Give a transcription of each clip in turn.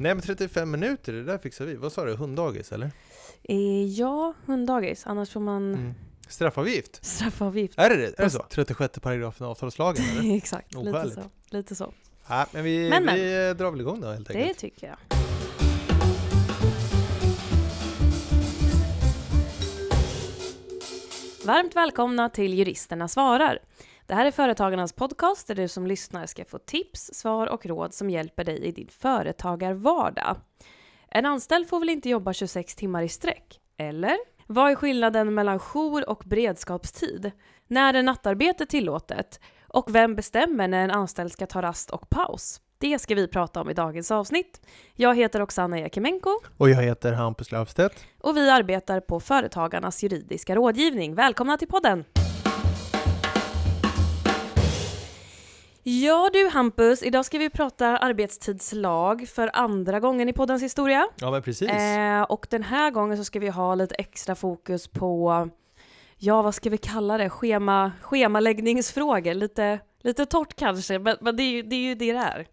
Nej men 35 minuter, det där fixar vi. Vad sa du, hunddagis eller? Eh, ja, hunddagis. Annars får man Mm. Straffavgift? straffavgift. Är det det? Är det så? 36 paragrafen avtalslagen eller? Exakt, lite Oskäligt. så. Lite så. Nej, men vi, Men, men. vi drar väl igång då helt Det enkelt. tycker jag. Varmt välkomna till Juristerna svarar. Det här är Företagarnas podcast där du som lyssnar ska få tips, svar och råd som hjälper dig i din företagarvardag. En anställd får väl inte jobba 26 timmar i sträck? Eller? Vad är skillnaden mellan jour och beredskapstid? När är nattarbete tillåtet? Och vem bestämmer när en anställd ska ta rast och paus? Det ska vi prata om i dagens avsnitt. Jag heter Oksana Jakimenko Och jag heter Hampus Löfstedt. och vi arbetar på Företagarnas juridiska rådgivning. Välkomna till podden! Ja du Hampus, idag ska vi prata arbetstidslag för andra gången i poddens historia. Ja men precis. Eh, och den här gången så ska vi ha lite extra fokus på, ja vad ska vi kalla det, Schema, schemaläggningsfrågor. Lite, lite torrt kanske, men, men det, är ju, det är ju det det är.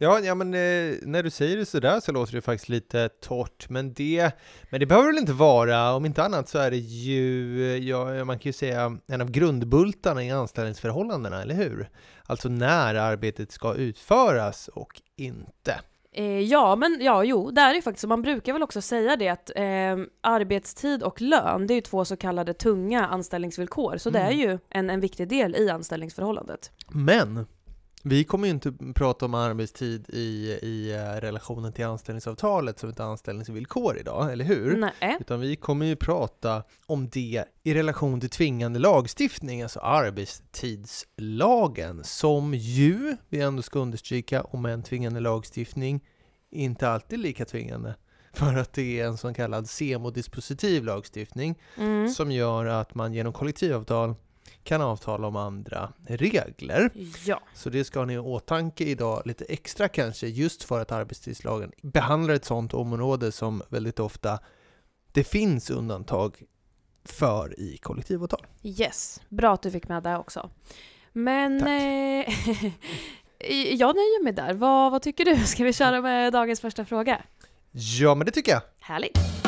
Ja, ja men eh, när du säger det sådär så låter det faktiskt lite torrt, men det, men det behöver väl inte vara, om inte annat så är det ju, ja, man kan ju säga en av grundbultarna i anställningsförhållandena, eller hur? Alltså när arbetet ska utföras och inte. Eh, ja, men ja, jo, det är det faktiskt. Man brukar väl också säga det att eh, arbetstid och lön, det är ju två så kallade tunga anställningsvillkor. Så det är Mm. ju en, en viktig del i anställningsförhållandet. Men vi kommer ju inte prata om arbetstid i, i eh, relationen till anställningsavtalet som ett anställningsvillkor idag, eller hur? Nej. Utan vi kommer ju prata om det i relation till tvingande lagstiftning, alltså arbetstidslagen, som ju, vi ändå ska understryka, om en tvingande lagstiftning, inte alltid lika tvingande. För att det är en så kallad semodispositiv lagstiftning Mm. som gör att man genom kollektivavtal kan avtala om andra regler. Ja. Så det ska ni ha i åtanke idag lite extra kanske, just för att arbetstidslagen behandlar ett sådant område som väldigt ofta det finns undantag för i kollektivavtal. Yes. Bra att du fick med det också. Men eh, jag nöjer mig där. Vad, vad tycker du? Ska vi köra med dagens första fråga? Ja, men det tycker jag. Härligt!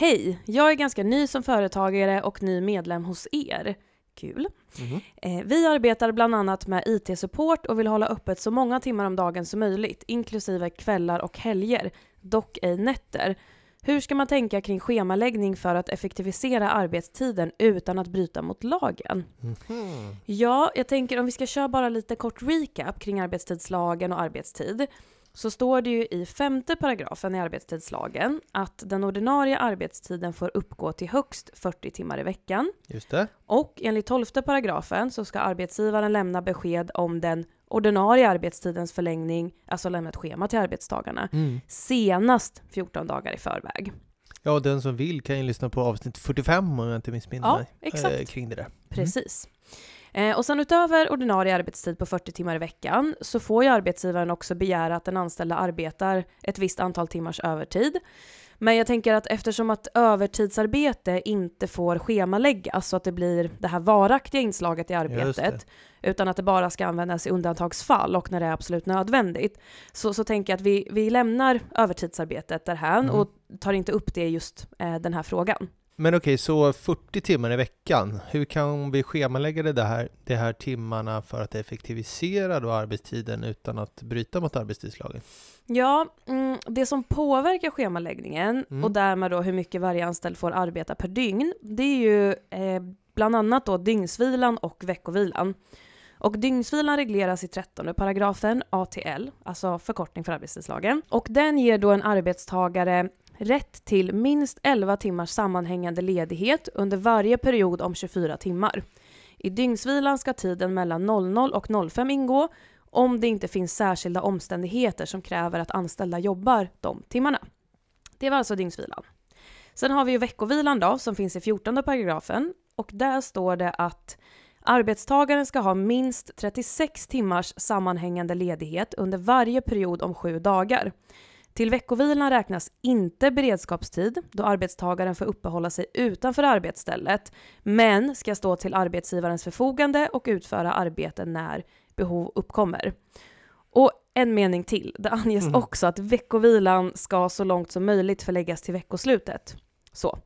Hej! Jag är ganska ny som företagare och ny medlem hos er. Kul! Mhm. Eh, Vi arbetar bland annat med IT-support och vill hålla öppet så många timmar om dagen som möjligt, inklusive kvällar och helger, dock ej nätter. Hur ska man tänka kring schemaläggning för att effektivisera arbetstiden utan att bryta mot lagen? Mhm. Ja, jag tänker om vi ska köra bara lite kort recap kring arbetstidslagen och arbetstid så står det ju i femte paragrafen i arbetstidslagen att den ordinarie arbetstiden får uppgå till högst 40 timmar i veckan. Just det. Och enligt tolfte paragrafen så ska arbetsgivaren lämna besked om den ordinarie arbetstidens förlängning, alltså lämna ett schema till arbetstagarna, Mm. senast 14 dagar i förväg. Ja, och den som vill kan ju lyssna på avsnitt 45 om jag inte missminner Ja, mig. exakt. eh, kring det där. Precis. Eh, och sen utöver ordinarie arbetstid på 40 timmar i veckan så får ju arbetsgivaren också begära att den anställda arbetar ett visst antal timmars övertid. Men jag tänker att eftersom att övertidsarbete inte får schemaläggas så att det blir det här varaktiga inslaget i arbetet utan att det bara ska användas i undantagsfall och när det är absolut nödvändigt så, så tänker jag att vi, vi lämnar övertidsarbetet därhän Mm. och tar inte upp det just eh, den här frågan. Men okej, så 40 timmar i veckan. Hur kan vi schemalägga det här, de här timmarna för att effektivisera då arbetstiden utan att bryta mot arbetstidslagen? Ja, mm, det som påverkar schemaläggningen Mm. och därmed då hur mycket varje anställd får arbeta per dygn, det är ju eh, bland annat då dygnsvilan och veckovilan. Och dygnsvilan regleras i 13 paragrafen ATL, alltså förkortning för arbetstidslagen. Och den ger då en arbetstagare rätt till minst 11 timmars sammanhängande ledighet under varje period om 24 timmar. I dygnsvilan ska tiden mellan 00 och 05 ingå om det inte finns särskilda omständigheter som kräver att anställda jobbar de timmarna. Det var alltså dygnsvilan. Sen har vi ju veckovilan då, som finns i 14 paragrafen. Och där står det att arbetstagaren ska ha minst 36 timmars sammanhängande ledighet under varje period om sju dagar. Till veckovilan räknas inte beredskapstid då arbetstagaren får uppehålla sig utanför arbetsstället men ska stå till arbetsgivarens förfogande och utföra arbete när behov uppkommer. Och en mening till. Det anges Mhm. också att veckovilan ska så långt som möjligt förläggas till veckoslutet. Så.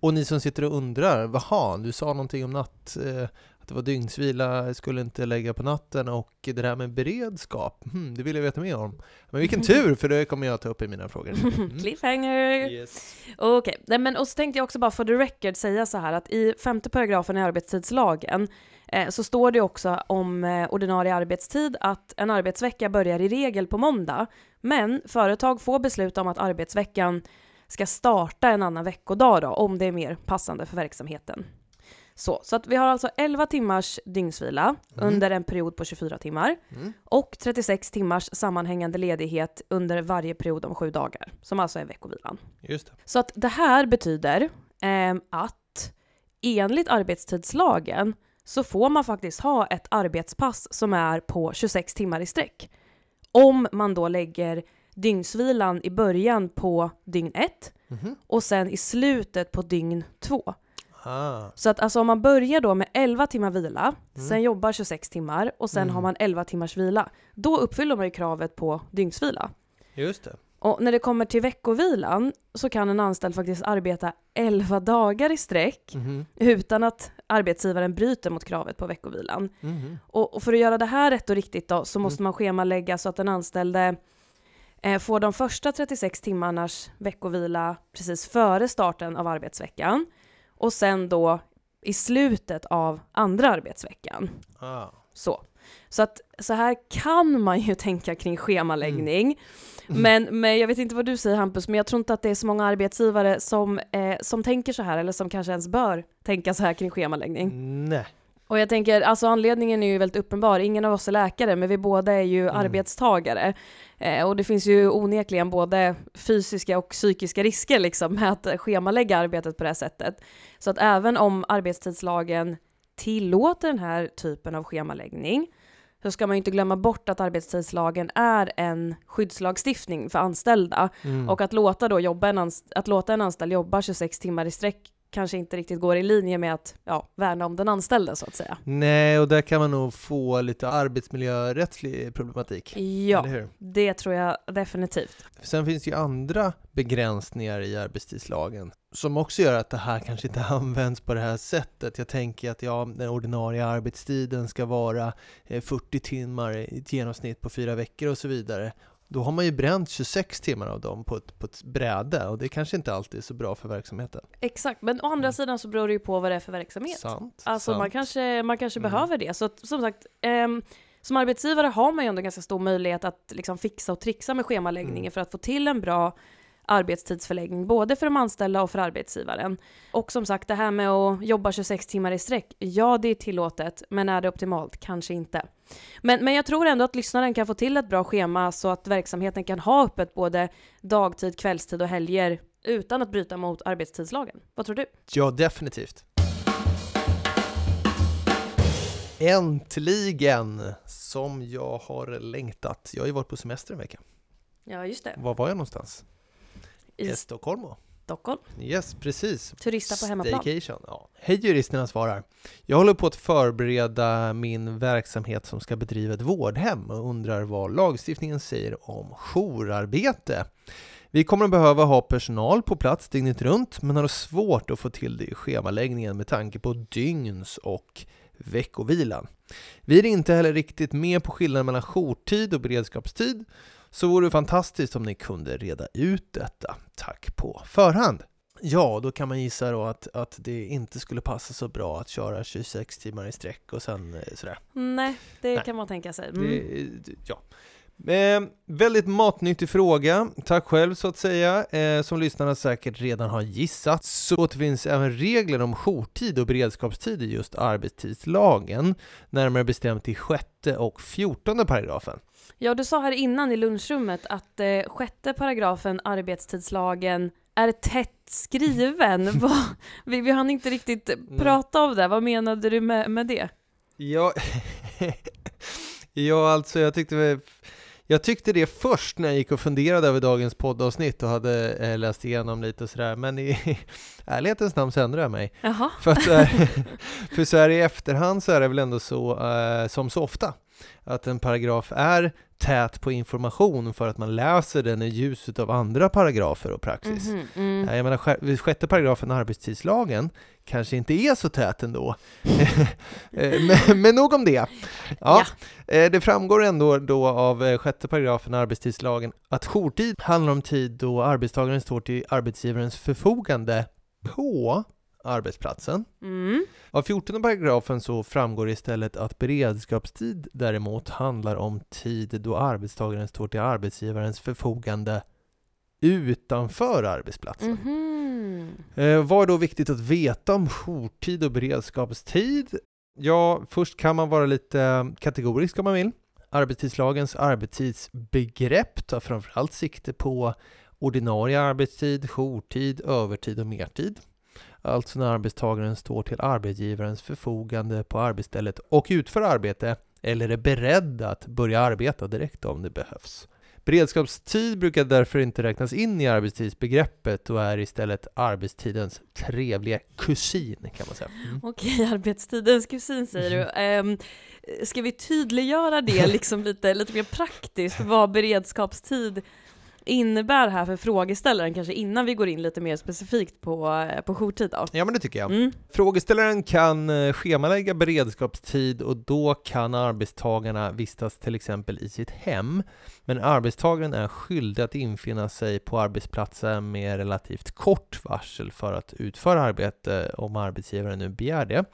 Och ni som sitter och undrar, vaha, du sa någonting om natt, eh, det var dygnsvila, skulle inte lägga på natten och det där med beredskap, hmm, det vill jag veta mer om. Men vilken tur, för det kommer jag ta upp i mina frågor. Mm. Cliffhanger! Yes. Okej, Nej, men och så tänkte jag också bara för the record säga så här att i femte paragrafen i arbetstidslagen eh, så står det också om eh, ordinarie arbetstid att en arbetsvecka börjar i regel på måndag, men företag får besluta om att arbetsveckan ska starta en annan veckodag då, om det är mer passande för verksamheten. Så, så att vi har alltså 11 timmars dygnsvila Mm. under en period på 24 timmar Mm. och 36 timmars sammanhängande ledighet under varje period om sju dagar, som alltså är veckovilan. Just det. Så att det här betyder ehm, att enligt arbetstidslagen så får man faktiskt ha ett arbetspass som är på 26 timmar i sträck. Om man då lägger dygnsvilan i början på dygn 1 Mhm. och sen i slutet på dygn 2. Ah. Så att alltså om man börjar då med 11 timmar vila, Mm. sen jobbar 26 timmar och sen Mm. har man 11 timmars vila, då uppfyller man ju kravet på dygnsvila. Just det. Och när det kommer till veckovilan så kan en anställd faktiskt arbeta 11 dagar i sträck Mhm. utan att arbetsgivaren bryter mot kravet på veckovilan. Mhm. Och, och för att göra det här rätt och riktigt då så måste Mm. man schemalägga så att den anställde eh, får de första 36 timmarnas veckovila precis före starten av arbetsveckan och sen då i slutet av andra arbetsveckan. Ah. Så. Så att så här kan man ju tänka kring schemaläggning. Mm. Men, men jag vet inte vad du säger Hampus, men jag tror inte att det är så många arbetsgivare som, eh, som tänker så här eller som kanske ens bör tänka så här kring schemaläggning. Nej. Och jag tänker, alltså anledningen är ju väldigt uppenbar. Ingen av oss är läkare, men vi båda är ju Mm. arbetstagare. Eh, och det finns ju onekligen både fysiska och psykiska risker liksom med att schemalägga arbetet på det här sättet. Så att även om arbetstidslagen tillåter den här typen av schemaläggning så ska man ju inte glömma bort att arbetstidslagen är en skyddslagstiftning för anställda Mm. och att låta, då jobba en anst- att låta en anställd jobba 26 timmar i sträck kanske inte riktigt går i linje med att ja, värna om den anställde så att säga. Nej, och där kan man nog få lite arbetsmiljörättslig problematik. Ja, det tror jag definitivt. Sen finns det ju andra begränsningar i arbetstidslagen som också gör att det här kanske inte används på det här sättet. Jag tänker att ja, den ordinarie arbetstiden ska vara eh, 40 timmar i ett genomsnitt på fyra veckor och så vidare. Då har man ju bränt 26 timmar av dem på ett, på ett bräde och det kanske inte alltid är så bra för verksamheten. Exakt, men å andra Mm. sidan så beror det ju på vad det är för verksamhet. Sant. Alltså man sant. kanske, man kanske Mm. behöver det. Så att, som sagt, ehm, som arbetsgivare har man ju ändå ganska stor möjlighet att liksom fixa och trixa med schemaläggningen Mm. för att få till en bra arbetstidsförläggning, både för de anställda och för arbetsgivaren. Och som sagt, det här med att jobba 26 timmar i sträck, ja det är tillåtet, men är det optimalt? Kanske inte. Men, men jag tror ändå att lyssnaren kan få till ett bra schema så att verksamheten kan ha öppet både dagtid, kvällstid och helger utan att bryta mot arbetstidslagen. Vad tror du? Ja, definitivt. Äntligen! Som jag har längtat. Jag har ju varit på semester en vecka. Ja, just det. Var var jag någonstans? I Stockholm. Stockholm. Yes, precis. Turista på hemmaplan. Staycation. Ja. Hej juristerna svarar. Jag håller på att förbereda min verksamhet som ska bedriva ett vårdhem och undrar vad lagstiftningen säger om jourarbete. Vi kommer att behöva ha personal på plats dygnet runt men har svårt att få till det i schemaläggningen med tanke på dygns och veckovilan. Vi är inte heller riktigt med på skillnaden mellan jourtid och beredskapstid så vore det fantastiskt om ni kunde reda ut detta. Tack på förhand! Ja, då kan man gissa då att, att det inte skulle passa så bra att köra 26 timmar i sträck och sen eh, sådär. Nej, det Nej. kan man tänka sig. Mm. Det, ja. Eh, väldigt matnyttig fråga, tack själv så att säga. Eh, som lyssnarna säkert redan har gissat så återfinns även regler om jourtid och beredskapstid i just arbetstidslagen, närmare bestämt i sjätte och fjortonde paragrafen. Ja, du sa här innan i lunchrummet att eh, sjätte paragrafen arbetstidslagen är tätt skriven. Vad- vi, vi hann inte riktigt prata om det. Vad menade du med, med det? Ja, ja alltså jag tyckte jag tyckte det först när jag gick och funderade över dagens poddavsnitt och hade eh, läst igenom lite och sådär, men i ärlighetens namn så ändrade jag mig. Jaha. För, att här, för så här i efterhand så är det väl ändå så, eh, som så ofta, att en paragraf är tät på information för att man läser den i ljuset av andra paragrafer och praxis. Mhm, mm. Jag menar, sj- sjätte paragrafen arbetstidslagen kanske inte är så tät ändå. Eh, men, men nog om det. Ja, eh, Det framgår ändå då av sjätte paragrafen arbetstidslagen att jourtid handlar om tid då arbetstagaren står till arbetsgivarens förfogande på arbetsplatsen. Mm. Av 14 paragrafen så framgår istället att beredskapstid däremot handlar om tid då arbetstagaren står till arbetsgivarens förfogande utanför arbetsplatsen. Mhm. Eh, vad är då viktigt att veta om jourtid och beredskapstid? Ja, först kan man vara lite kategorisk om man vill. Arbetstidslagens arbetstidsbegrepp tar framförallt sikte på ordinarie arbetstid, jourtid, övertid och mertid. Alltså när arbetstagaren står till arbetsgivarens förfogande på arbetsstället och utför arbete eller är beredd att börja arbeta direkt om det behövs. Beredskapstid brukar därför inte räknas in i arbetstidsbegreppet och är istället arbetstidens trevliga kusin kan man säga. Mm. Okej, arbetstidens kusin säger du. Ehm, ska vi tydliggöra det liksom lite, lite mer praktiskt, vad beredskapstid innebär här för frågeställaren, kanske innan vi går in lite mer specifikt på, eh, på jourtid då? Ja men det tycker jag. Mm. Frågeställaren kan eh, schemalägga beredskapstid och då kan arbetstagarna vistas till exempel i sitt hem. Men arbetstagaren är skyldig att infinna sig på arbetsplatsen med relativt kort varsel för att utföra arbete om arbetsgivaren nu begär det.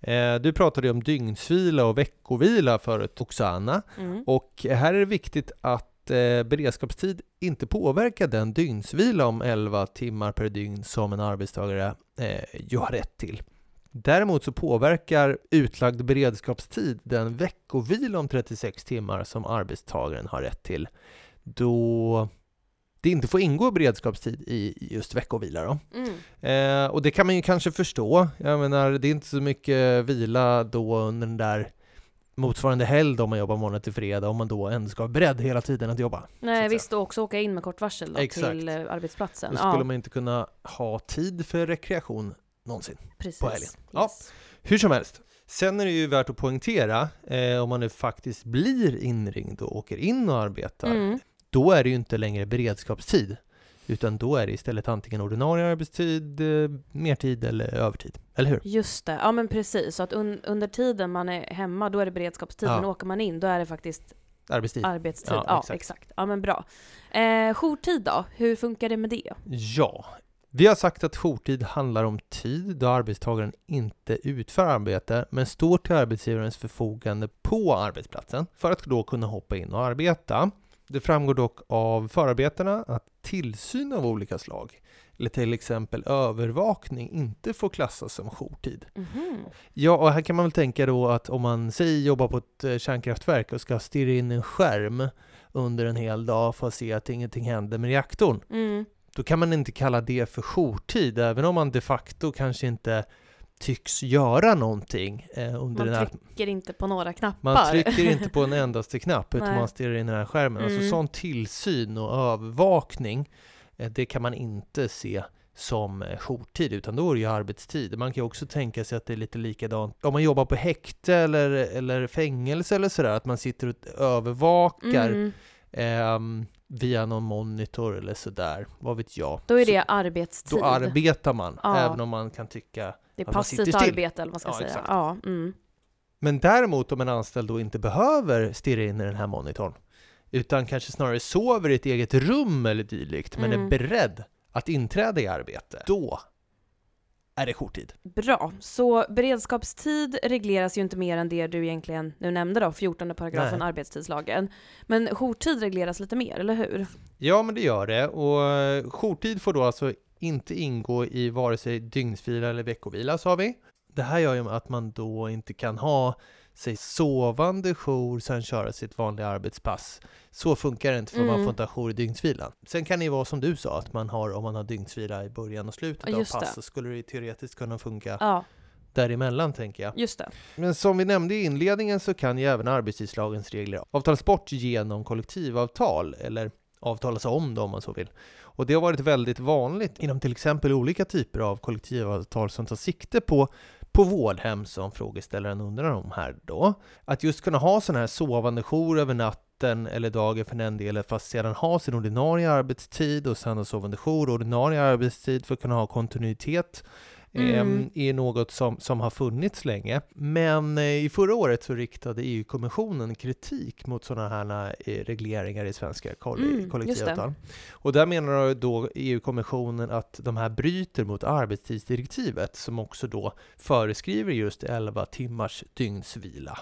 Eh, Du pratade ju om dygnsvila och veckovila förut också Anna. Mm. Och här är det viktigt att eh, beredskapstid inte påverkar den dygnsvila om 11 timmar per dygn som en arbetstagare eh, ju har rätt till. Däremot så påverkar utlagd beredskapstid den veckovila om 36 timmar som arbetstagaren har rätt till då det inte får ingå beredskapstid i just veckovila. Då. Mm. Eh, och det kan man ju kanske förstå. Jag menar, det är inte så mycket vila då under den där motsvarande helg då man jobbar måndag till fredag om man då ändå ska vara beredd hela tiden att jobba. Nej att visst, och också åka in med kort varsel då, till arbetsplatsen. Då skulle ja, man inte kunna ha tid för rekreation någonsin. precis. på helgen. Ja. Yes. Hur som helst. Sen är det ju värt att poängtera, eh, om man nu faktiskt blir inringd och åker in och arbetar, Mm. då är det ju inte längre beredskapstid. Utan då är det istället antingen ordinarie arbetstid, eh, mertid eller övertid. Eller hur? Just det, ja men precis. Så att un under tiden man är hemma, då är det beredskapstid, Ja. men åker man in, då är det faktiskt Arbetstid. arbetstid. Ja, Ja, exakt. exakt. Ja men bra. Eh, jourtid då, hur funkar det med det? Ja. Vi har sagt att jourtid handlar om tid då arbetstagaren inte utför arbete men står till arbetsgivarens förfogande på arbetsplatsen för att då kunna hoppa in och arbeta. Det framgår dock av förarbetena att tillsyn av olika slag, eller till exempel övervakning, inte får klassas som jourtid. Mhm. Ja, och här kan man väl tänka då att om man säger jobbar på ett eh, kärnkraftverk och ska stirra in en skärm under en hel dag för att se att ingenting händer med reaktorn, Mm. då kan man inte kalla det för jourtid, även om man de facto kanske inte tycks göra någonting eh, under den Man här... trycker inte på några knappar. Man trycker inte på en endaste knapp, utan Nej. man stirrar in i den här skärmen. Alltså Mm. sån tillsyn och övervakning, eh, det kan man inte se som eh, jourtid, utan då är det ju arbetstid. Man kan ju också tänka sig att det är lite likadant om man jobbar på häkte eller, eller fängelse eller sådär, att man sitter och övervakar Mm. ehm, via någon monitor eller sådär, vad vet jag. Då är Så- det arbetstid. då arbetar man, Ja. även om man kan tycka... det är att passivt arbete eller vad man ska Ja, säga. Ja, mm. Men däremot om en anställd då inte behöver stirra in i den här monitorn, utan kanske snarare sover i ett eget rum eller dylikt, men Mm. är beredd att inträda i arbete, då är det jourtid. Bra. Så beredskapstid regleras ju inte mer än det du egentligen nu nämnde då, 14 paragrafen Nej. arbetstidslagen. Men jourtid regleras lite mer, eller hur? Ja, men det gör det. Och jourtid får då alltså inte ingå i vare sig dygnsvila eller veckovila, sa vi. Det här gör ju att man då inte kan ha sig sovande jour, sen köra sitt vanliga arbetspass. Så funkar det inte, för man Mm. får inte ha jour i dygnsvilan. Sen kan det ju vara som du sa, att man har, om man har dygnsvila i början och slutet Ja, av just pass, det. så skulle det teoretiskt kunna funka Ja, däremellan, tänker jag. just det. Men som vi nämnde i inledningen så kan ju även arbetstidslagens regler avtalas bort genom kollektivavtal, eller avtalas om då om man så vill. Och det har varit väldigt vanligt inom till exempel olika typer av kollektivavtal som tar sikte på på vårdhem som frågeställaren undrar om här då. Att just kunna ha sådana här sovande jour över natten eller dagen för den delen, fast sedan ha sin ordinarie arbetstid och sedan ha sovande jour och ordinarie arbetstid för att kunna ha kontinuitet mm. är något som, som har funnits länge. Men eh, i förra året så riktade EU-kommissionen kritik mot sådana här eh, regleringar i svenska mm, kollektivavtal. Och där menar då EU-kommissionen att de här bryter mot arbetstidsdirektivet som också då föreskriver just 11 timmars dygnsvila.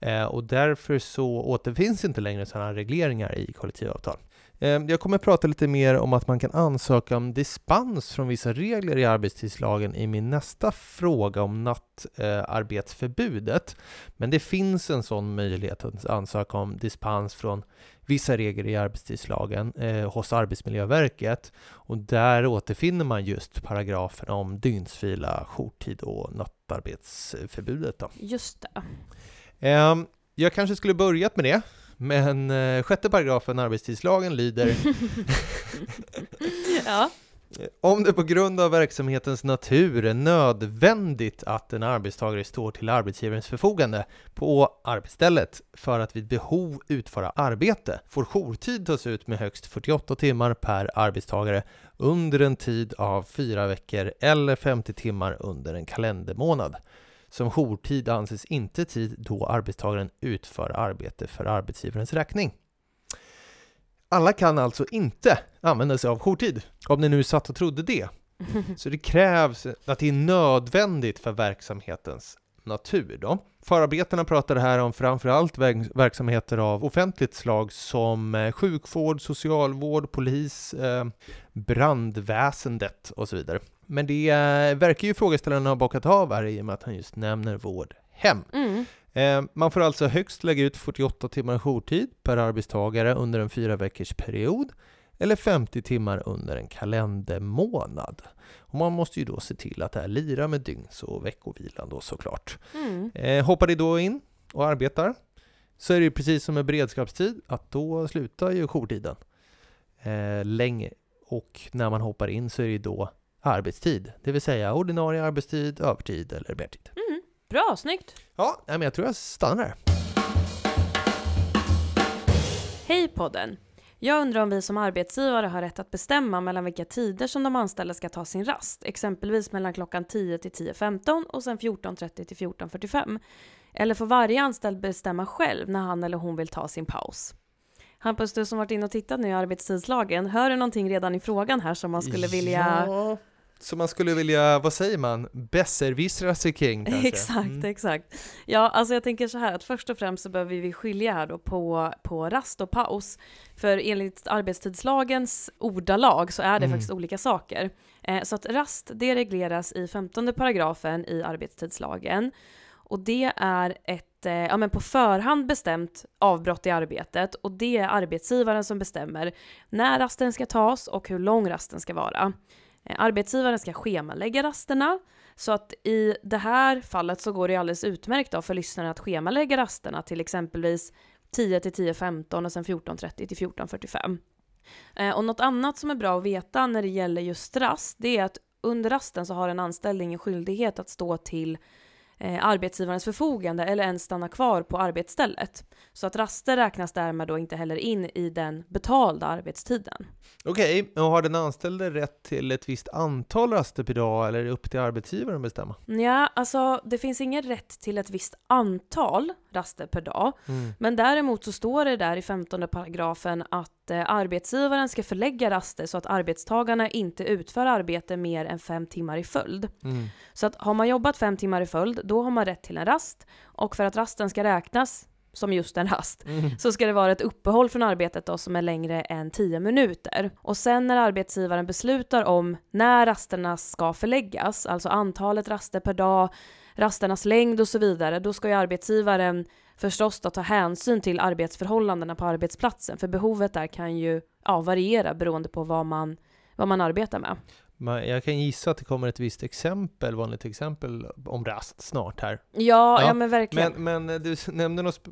Eh, och därför så återfinns inte längre sådana regleringar i kollektivavtal. Ehm, jag kommer att prata lite mer om att man kan ansöka om dispens från vissa regler i arbetstidslagen i min nästa fråga om nattarbetsförbudet. Men det finns en sån möjlighet att ansöka om dispens från vissa regler i arbetstidslagen eh, hos Arbetsmiljöverket. Och där återfinner man just paragrafen om dygnsvila, jourtid och nattarbetsförbudet. Då. Just det. Eh, jag kanske skulle börjat med det. Men eh, sjätte paragrafen arbetstidslagen lyder ja. Om det på grund av verksamhetens natur är nödvändigt att en arbetstagare står till arbetsgivarens förfogande på arbetsstället för att vid behov utföra arbete får jourtid tas ut med högst 48 timmar per arbetstagare under en tid av fyra veckor eller 50 timmar under en kalendermånad. Som jourtid anses inte tid då arbetstagaren utför arbete för arbetsgivarens räkning. Alla kan alltså inte använda sig av jourtid, om ni nu satt och trodde det. Så det krävs att det är nödvändigt för verksamhetens natur. Då. Förarbetena pratar här om framförallt verksamheter av offentligt slag som eh, sjukvård, socialvård, polis, eh, brandväsendet och så vidare. Men det eh, verkar ju frågeställaren ha bockat av här i och med att han just nämner vårdhem. Mm. Man får alltså högst lägga ut 48 timmar jourtid per arbetstagare under en fyra veckors period eller 50 timmar under en kalendermånad. Och man måste ju då se till att det här lirar med dygns och veckovilan då såklart. Mm. Eh, hoppar det då in och arbetar så är det precis som med beredskapstid att då slutar ju jourtiden eh, länge och när man hoppar in så är det då arbetstid, det vill säga ordinarie arbetstid, övertid eller mertid. Mm. Bra, snyggt! Ja, men jag tror jag stannar här. Hej podden! Jag undrar om vi som arbetsgivare har rätt att bestämma mellan vilka tider som de anställda ska ta sin rast, exempelvis mellan klockan 10 till 10.15 och sen 14.30 till 14.45. Eller får varje anställd bestämma själv när han eller hon vill ta sin paus? Hampus, du som varit inne och tittat nu i arbetstidslagen, hör du någonting redan i frågan här som man skulle vilja ja som man skulle vilja, vad säger man, besserwissra sig kring kanske? Exakt, mm. exakt. Ja, alltså jag tänker så här att först och främst så behöver vi skilja här då på, på rast och paus. För enligt arbetstidslagens ordalag så är det mm. faktiskt olika saker. Eh, så att rast, det regleras i 15 paragrafen i arbetstidslagen. Och det är ett eh, ja, men på förhand bestämt avbrott i arbetet och det är arbetsgivaren som bestämmer när rasten ska tas och hur lång rasten ska vara. Eh, arbetsgivaren ska schemalägga rasterna, så att i det här fallet så går det alldeles utmärkt då för lyssnaren att schemalägga rasterna till exempelvis 10 till 10.15 och sen 14.30 till 14.45. Eh, och något annat som är bra att veta när det gäller just rast, det är att under rasten så har en anställd ingen skyldighet att stå till eh, arbetsgivarens förfogande eller ens stanna kvar på arbetsstället. Så att raster räknas därmed då inte heller in i den betalda arbetstiden. Okej, okay, och har den anställde rätt till ett visst antal raster per dag eller är det upp till arbetsgivaren att bestämma? Ja, alltså det finns ingen rätt till ett visst antal raster per dag. Mm. Men däremot så står det där i 15 paragrafen att eh, arbetsgivaren ska förlägga raster så att arbetstagarna inte utför arbete mer än fem timmar i följd. Mm. Så att har man jobbat fem timmar i följd, då har man rätt till en rast. Och för att rasten ska räknas som just en rast, mm. så ska det vara ett uppehåll från arbetet då som är längre än 10 minuter. Och sen när arbetsgivaren beslutar om när rasterna ska förläggas, alltså antalet raster per dag, rasternas längd och så vidare, då ska ju arbetsgivaren förstås då ta hänsyn till arbetsförhållandena på arbetsplatsen, för behovet där kan ju ja, variera beroende på vad man, vad man arbetar med. Jag kan gissa att det kommer ett visst exempel, vanligt exempel om rast snart här. Ja, ja, ja men verkligen. Men, men, du nämnde något,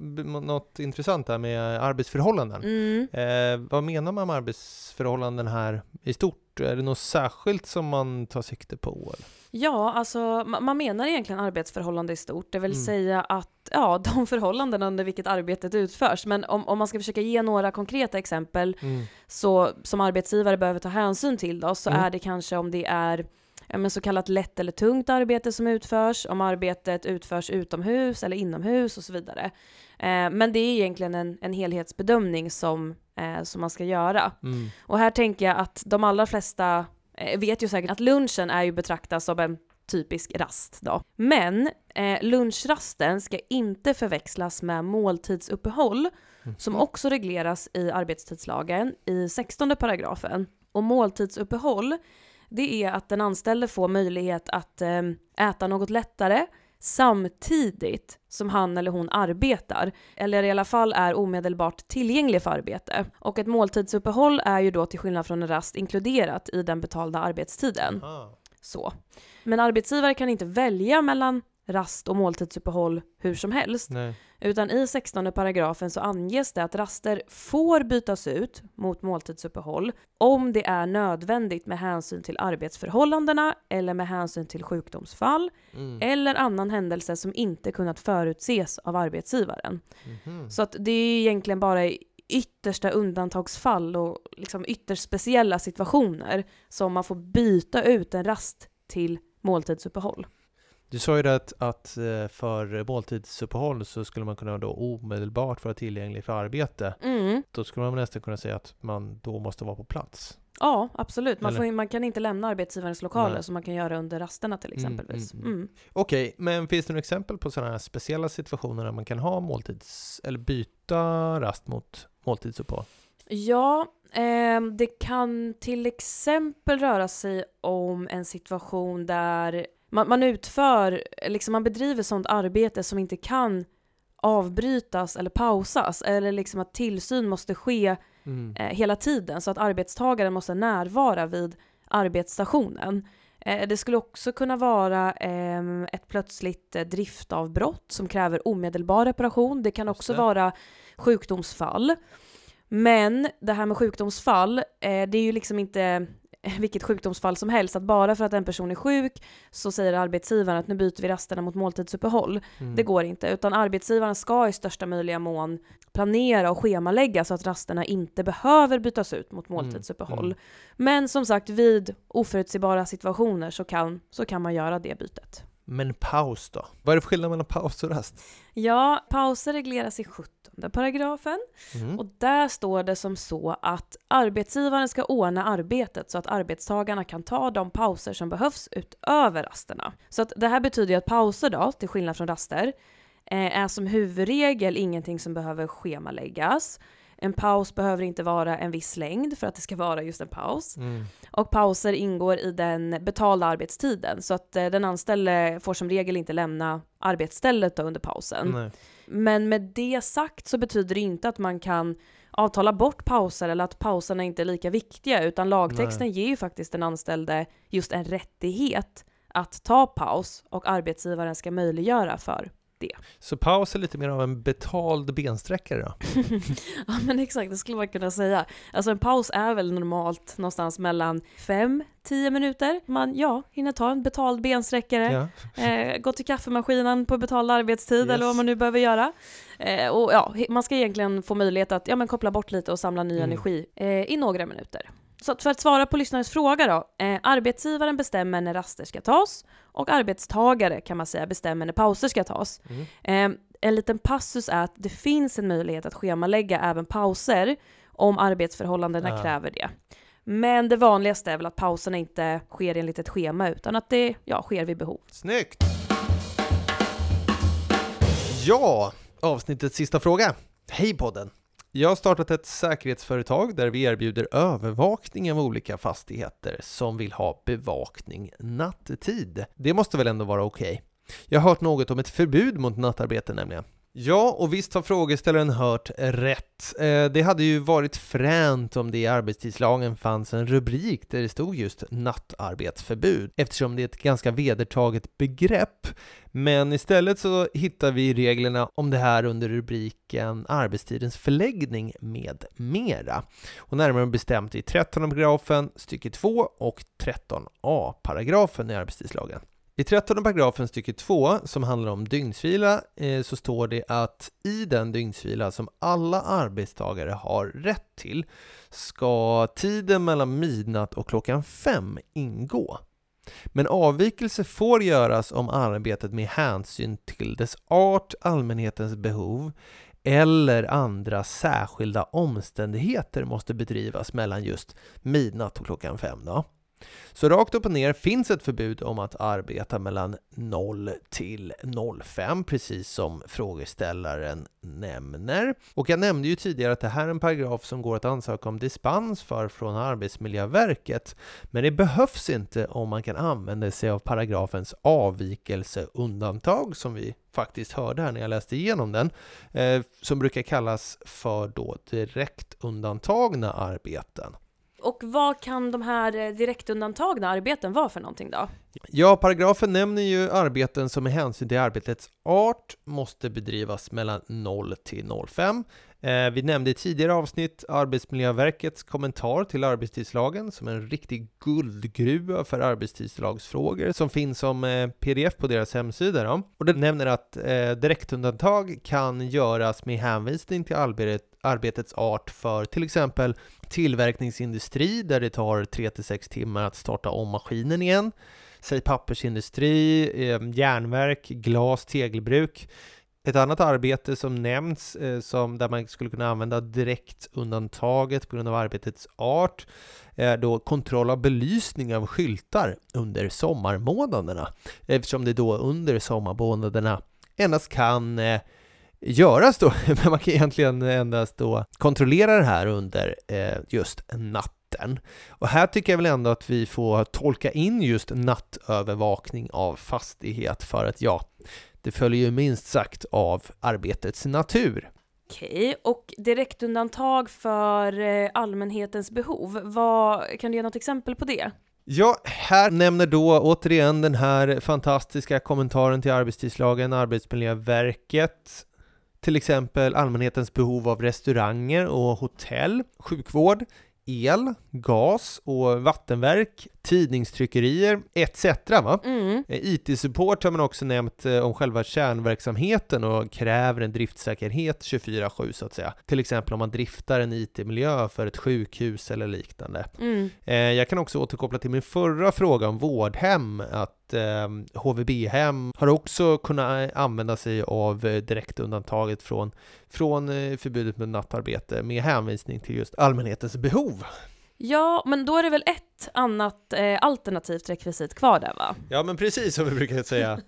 något intressant där med arbetsförhållanden. Mm. Eh, vad menar man med arbetsförhållanden här i stort? Är det något särskilt som man tar sikte på? Eller? Ja, alltså ma- man menar egentligen arbetsförhållande i stort, det vill Mm. säga att ja, de förhållanden under vilket arbetet utförs. Men om, om man ska försöka ge några konkreta exempel Mm. så, som arbetsgivare behöver ta hänsyn till då, så Mm. är det kanske om det är ja, så kallat lätt eller tungt arbete som utförs, om arbetet utförs utomhus eller inomhus och så vidare. Eh, men det är egentligen en, en helhetsbedömning som, eh, som man ska göra. Mm. Och här tänker jag att de allra flesta vet ju säkert att lunchen är ju betraktas som en typisk rast då. Men eh, lunchrasten ska inte förväxlas med måltidsuppehåll som Mhm. också regleras i arbetstidslagen i 16 paragrafen. Och måltidsuppehåll, det är att den anställde får möjlighet att eh, äta något lättare samtidigt som han eller hon arbetar, eller i alla fall är omedelbart tillgänglig för arbete. Och ett måltidsuppehåll är ju då till skillnad från en rast inkluderat i den betalda arbetstiden. Ah. Så. Men arbetsgivare kan inte välja mellan rast och måltidsuppehåll hur som helst, Nej. utan i 16 paragrafen så anges det att raster får bytas ut mot måltidsuppehåll om det är nödvändigt med hänsyn till arbetsförhållandena eller med hänsyn till sjukdomsfall Mm. eller annan händelse som inte kunnat förutses av arbetsgivaren. Mhm. Så att det är egentligen bara i yttersta undantagsfall och liksom ytterst speciella situationer som man får byta ut en rast till måltidsuppehåll. Du sa ju det att, att eh, för måltidsuppehåll så skulle man kunna då omedelbart vara tillgänglig för arbete. Mm. Då skulle man nästan kunna säga att man då måste vara på plats. Ja, absolut. Man, får, man kan inte lämna arbetsgivarens lokaler Nej. som man kan göra under rasterna till Mm, exempelvis. mm, Mm, Okej, men finns det några exempel på sådana här speciella situationer där man kan ha måltids... eller byta rast mot måltidsuppehåll? Ja, ehm, det kan till exempel röra sig om en situation där man, man utför, liksom man bedriver sånt arbete som inte kan avbrytas eller pausas eller liksom att tillsyn måste ske Mm. eh, hela tiden så att arbetstagaren måste närvara vid arbetsstationen. Eh, det skulle också kunna vara ehm, ett plötsligt eh, driftavbrott som kräver omedelbar reparation. Det kan också det. vara sjukdomsfall. Men det här med sjukdomsfall, eh, det är ju liksom inte vilket sjukdomsfall som helst, att bara för att en person är sjuk så säger arbetsgivaren att nu byter vi rasterna mot måltidsuppehåll. Mm. Det går inte, utan arbetsgivaren ska i största möjliga mån planera och schemalägga så att rasterna inte behöver bytas ut mot måltidsuppehåll. mm. Men som sagt, vid oförutsebara situationer så kan, så kan man göra det bytet. Men paus då? Vad är det för skillnad mellan paus och rast? Ja, pauser regleras i 17 paragrafen Mm. och där står det som så att arbetsgivaren ska ordna arbetet så att arbetstagarna kan ta de pauser som behövs utöver rasterna. Så att det här betyder ju att pauser då, till skillnad från raster, eh, är som huvudregel ingenting som behöver schemaläggas. En paus behöver inte vara en viss längd för att det ska vara just en paus. Mm. Och pauser ingår i den betalda arbetstiden så att eh, den anställde får som regel inte lämna arbetsstället under pausen. Nej. Men med det sagt så betyder det inte att man kan avtala bort pauser eller att pauserna inte är lika viktiga utan lagtexten ger ju faktiskt den anställde just en rättighet att ta paus och arbetsgivaren ska möjliggöra för Så paus är lite mer av en betald bensträckare då? Ja men exakt, det skulle man kunna säga. Alltså en paus är väl normalt någonstans mellan 5-10 minuter. Man ja, hinner ta en betald bensträckare, Ja. eh, gå till kaffemaskinen på betald arbetstid Yes. eller vad man nu behöver göra. Eh, och ja, man ska egentligen få möjlighet att ja, men koppla bort lite och samla ny Mm. energi eh, i några minuter. Så för att svara på lyssnarens fråga då. Eh, arbetsgivaren bestämmer när raster ska tas och arbetstagare kan man säga bestämmer när pauser ska tas. Mm. Eh, en liten passus är att det finns en möjlighet att schemalägga även pauser om arbetsförhållandena Ah. kräver det. Men det vanligaste är väl att pauserna inte sker enligt ett schema utan att det ja, sker vid behov. Snyggt! Ja, avsnittets sista fråga. Hej podden! Jag har startat ett säkerhetsföretag där vi erbjuder övervakning av olika fastigheter som vill ha bevakning nattetid. Det måste väl ändå vara okej? Jag har hört något om ett förbud mot nattarbete nämligen. Ja, och visst har frågeställaren hört rätt. Eh, det hade ju varit fränt om det i arbetstidslagen fanns en rubrik där det stod just nattarbetsförbud, eftersom det är ett ganska vedertaget begrepp. Men istället så hittar vi reglerna om det här under rubriken arbetstidens förläggning med mera. Och närmare bestämt i 13 paragrafen stycke 2 och 13a paragrafen i arbetstidslagen. I 13 paragrafen stycke 2, som handlar om dygnsvila, eh, så står det att i den dygnsvila som alla arbetstagare har rätt till ska tiden mellan midnatt och klockan 5 ingå. Men avvikelse får göras om arbetet med hänsyn till dess art, allmänhetens behov eller andra särskilda omständigheter måste bedrivas mellan just midnatt och klockan 5. Då. Så rakt upp och ner finns ett förbud om att arbeta mellan 0 till 05, precis som frågeställaren nämner. Och jag nämnde ju tidigare att det här är en paragraf som går att ansöka om dispens för från Arbetsmiljöverket. Men det behövs inte om man kan använda sig av paragrafens avvikelseundantag som vi faktiskt hörde här när jag läste igenom den, eh, som brukar kallas för då direkt undantagna arbeten. Och vad kan de här eh, direktundantagna arbeten vara för någonting då? Ja, paragrafen nämner ju arbeten som med hänsyn till arbetets art måste bedrivas mellan 0 till 05. Eh, vi nämnde i tidigare avsnitt Arbetsmiljöverkets kommentar till arbetstidslagen som en riktig guldgruva för arbetstidslagsfrågor som finns som eh, pdf på deras hemsida. Då. Och den nämner att eh, direktundantag kan göras med hänvisning till arbetets art för till exempel tillverkningsindustri där det tar 3-6 timmar att starta om maskinen igen. Säg pappersindustri, eh, järnverk, glas, tegelbruk. Ett annat arbete som nämns, eh, som där man skulle kunna använda direkt undantaget på grund av arbetets art, är då kontroll av belysning av skyltar under sommarmånaderna. Eftersom det då under sommarmånaderna endast kan eh, göras då, men man kan egentligen endast då kontrollera det här under eh, just natten. Och här tycker jag väl ändå att vi får tolka in just nattövervakning av fastighet för att ja, det följer ju minst sagt av arbetets natur. Okej, och direktundantag för eh, allmänhetens behov, vad, kan du ge något exempel på det? Ja, här nämner då återigen den här fantastiska kommentaren till arbetstidslagen, Arbetsmiljöverket, till exempel allmänhetens behov av restauranger och hotell, sjukvård, el, gas och vattenverk, tidningstryckerier etc. Mm. Eh, IT-support har man också nämnt eh, om själva kärnverksamheten och kräver en driftsäkerhet 24-7 så att säga. Till exempel om man driftar en IT-miljö för ett sjukhus eller liknande. Mm. Eh, jag kan också återkoppla till min förra fråga om vårdhem, att HVB-hem har också kunnat använda sig av direktundantaget från, från förbudet med nattarbete med hänvisning till just allmänhetens behov. Ja, men då är det väl ett annat eh, alternativt rekvisit kvar där va? Ja, men precis som vi brukar säga.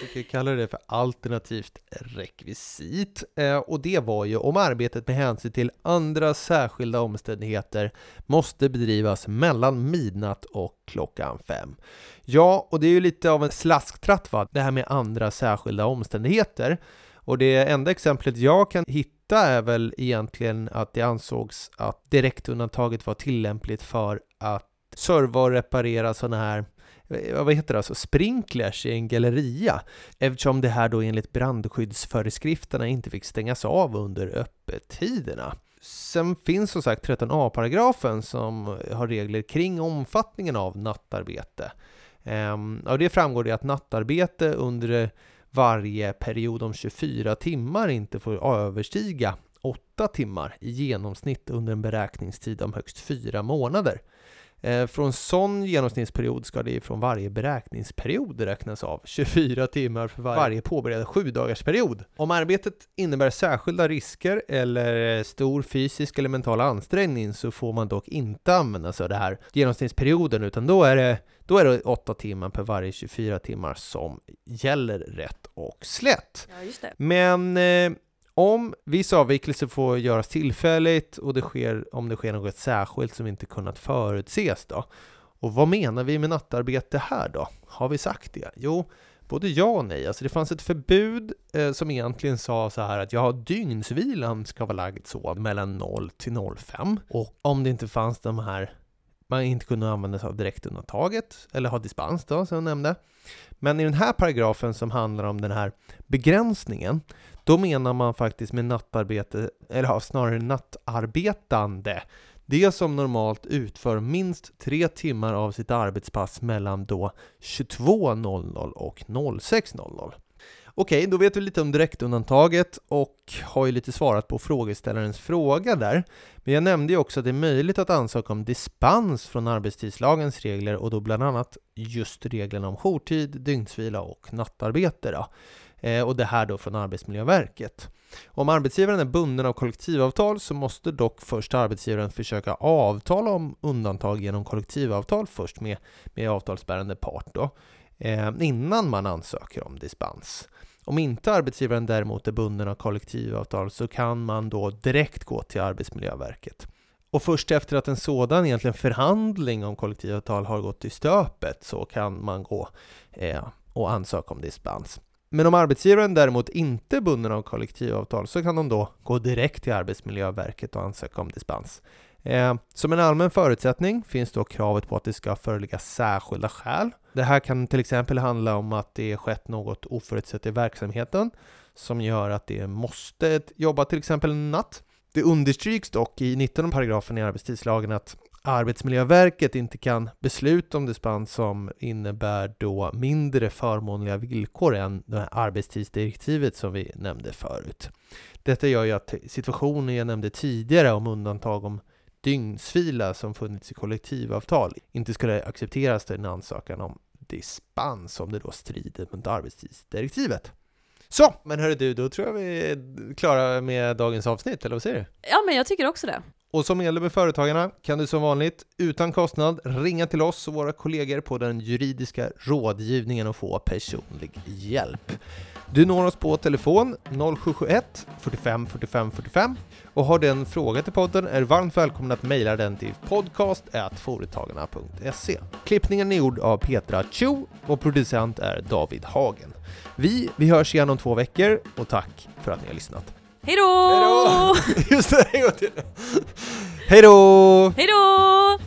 Vi brukar kalla det för alternativt rekvisit. Eh, och det var ju om arbetet med hänsyn till andra särskilda omständigheter måste bedrivas mellan midnatt och klockan fem. Ja, och det är ju lite av en slasktratt va, det här med andra särskilda omständigheter. Och det enda exemplet jag kan hitta är väl egentligen att det ansågs att direktundantaget var tillämpligt för att serva och reparera sådana här eh, vad heter det, alltså sprinklers i en galleria eftersom det här då enligt brandskyddsföreskrifterna inte fick stängas av under öppettiderna. Sen finns som sagt 13a-paragrafen som har regler kring omfattningen av nattarbete. Ehm, av det framgår det att nattarbete under varje period om 24 timmar inte får överstiga 8 timmar i genomsnitt under en beräkningstid om högst 4 månader. Eh, från sån genomsnittsperiod ska det från varje beräkningsperiod räknas av 24 timmar för varje påbörjad 7 period. Om arbetet innebär särskilda risker eller stor fysisk eller mental ansträngning så får man dock inte använda sig av det här genomsnittsperioden utan då är det då är det 8 timmar per varje 24 timmar som gäller rätt och slätt. Ja, Men eh, om viss avvikelse får göras tillfälligt och det sker, om det sker något särskilt som inte kunnat förutses då. Och vad menar vi med nattarbete här då? Har vi sagt det? Jo, både ja och nej. Alltså det fanns ett förbud eh, som egentligen sa så här att ja, dygnsvilan ska vara lagd så mellan 0 till 05 och om det inte fanns de här man inte kunde använda sig av direktundantaget eller ha dispens då, som jag nämnde. Men i den här paragrafen som handlar om den här begränsningen, då menar man faktiskt med nattarbete, eller snarare nattarbetande, det som normalt utför minst tre timmar av sitt arbetspass mellan då 22.00 och 06.00. Okej, då vet vi lite om direktundantaget och har ju lite svarat på frågeställarens fråga där. Men jag nämnde ju också att det är möjligt att ansöka om dispens från arbetstidslagens regler och då bland annat just reglerna om jourtid, dygnsvila och nattarbete. Då. Eh, och det här då från Arbetsmiljöverket. Om arbetsgivaren är bunden av kollektivavtal så måste dock först arbetsgivaren försöka avtala om undantag genom kollektivavtal först med, med avtalsbärande part då, eh, innan man ansöker om dispens. Om inte arbetsgivaren däremot är bunden av kollektivavtal så kan man då direkt gå till Arbetsmiljöverket. Och först efter att en sådan egentligen förhandling om kollektivavtal har gått i stöpet så kan man gå eh, och ansöka om dispens. Men om arbetsgivaren däremot inte är bunden av kollektivavtal så kan de då gå direkt till Arbetsmiljöverket och ansöka om dispens. Eh, som en allmän förutsättning finns då kravet på att det ska föreligga särskilda skäl. Det här kan till exempel handla om att det skett något oförutsett i verksamheten som gör att det måste jobba till exempel en natt. Det understryks dock i 19 paragrafen i arbetstidslagen att Arbetsmiljöverket inte kan besluta om dispens som innebär då mindre förmånliga villkor än det här arbetstidsdirektivet som vi nämnde förut. Detta gör ju att situationen jag nämnde tidigare om undantag om dygnsvila som funnits i kollektivavtal inte skulle accepteras i en ansökan om dispens om det då strider mot arbetstidsdirektivet. Så, men hörru du, då tror jag vi är klara med dagens avsnitt, eller vad säger du? Ja, men jag tycker också det. Och som medlem i Företagarna kan du som vanligt utan kostnad ringa till oss och våra kollegor på den juridiska rådgivningen och få personlig hjälp. Du når oss på telefon 0771 45 45 45 och har du en fråga till podden är varmt välkommen att mejla den till podcast.företagarna.se. Klippningen är gjord av Petra Cho och producent är David Hagen. Vi, vi hörs igen om två veckor och tack för att ni har lyssnat. Hej då! Just det, en gång till. Hej då! Hej då!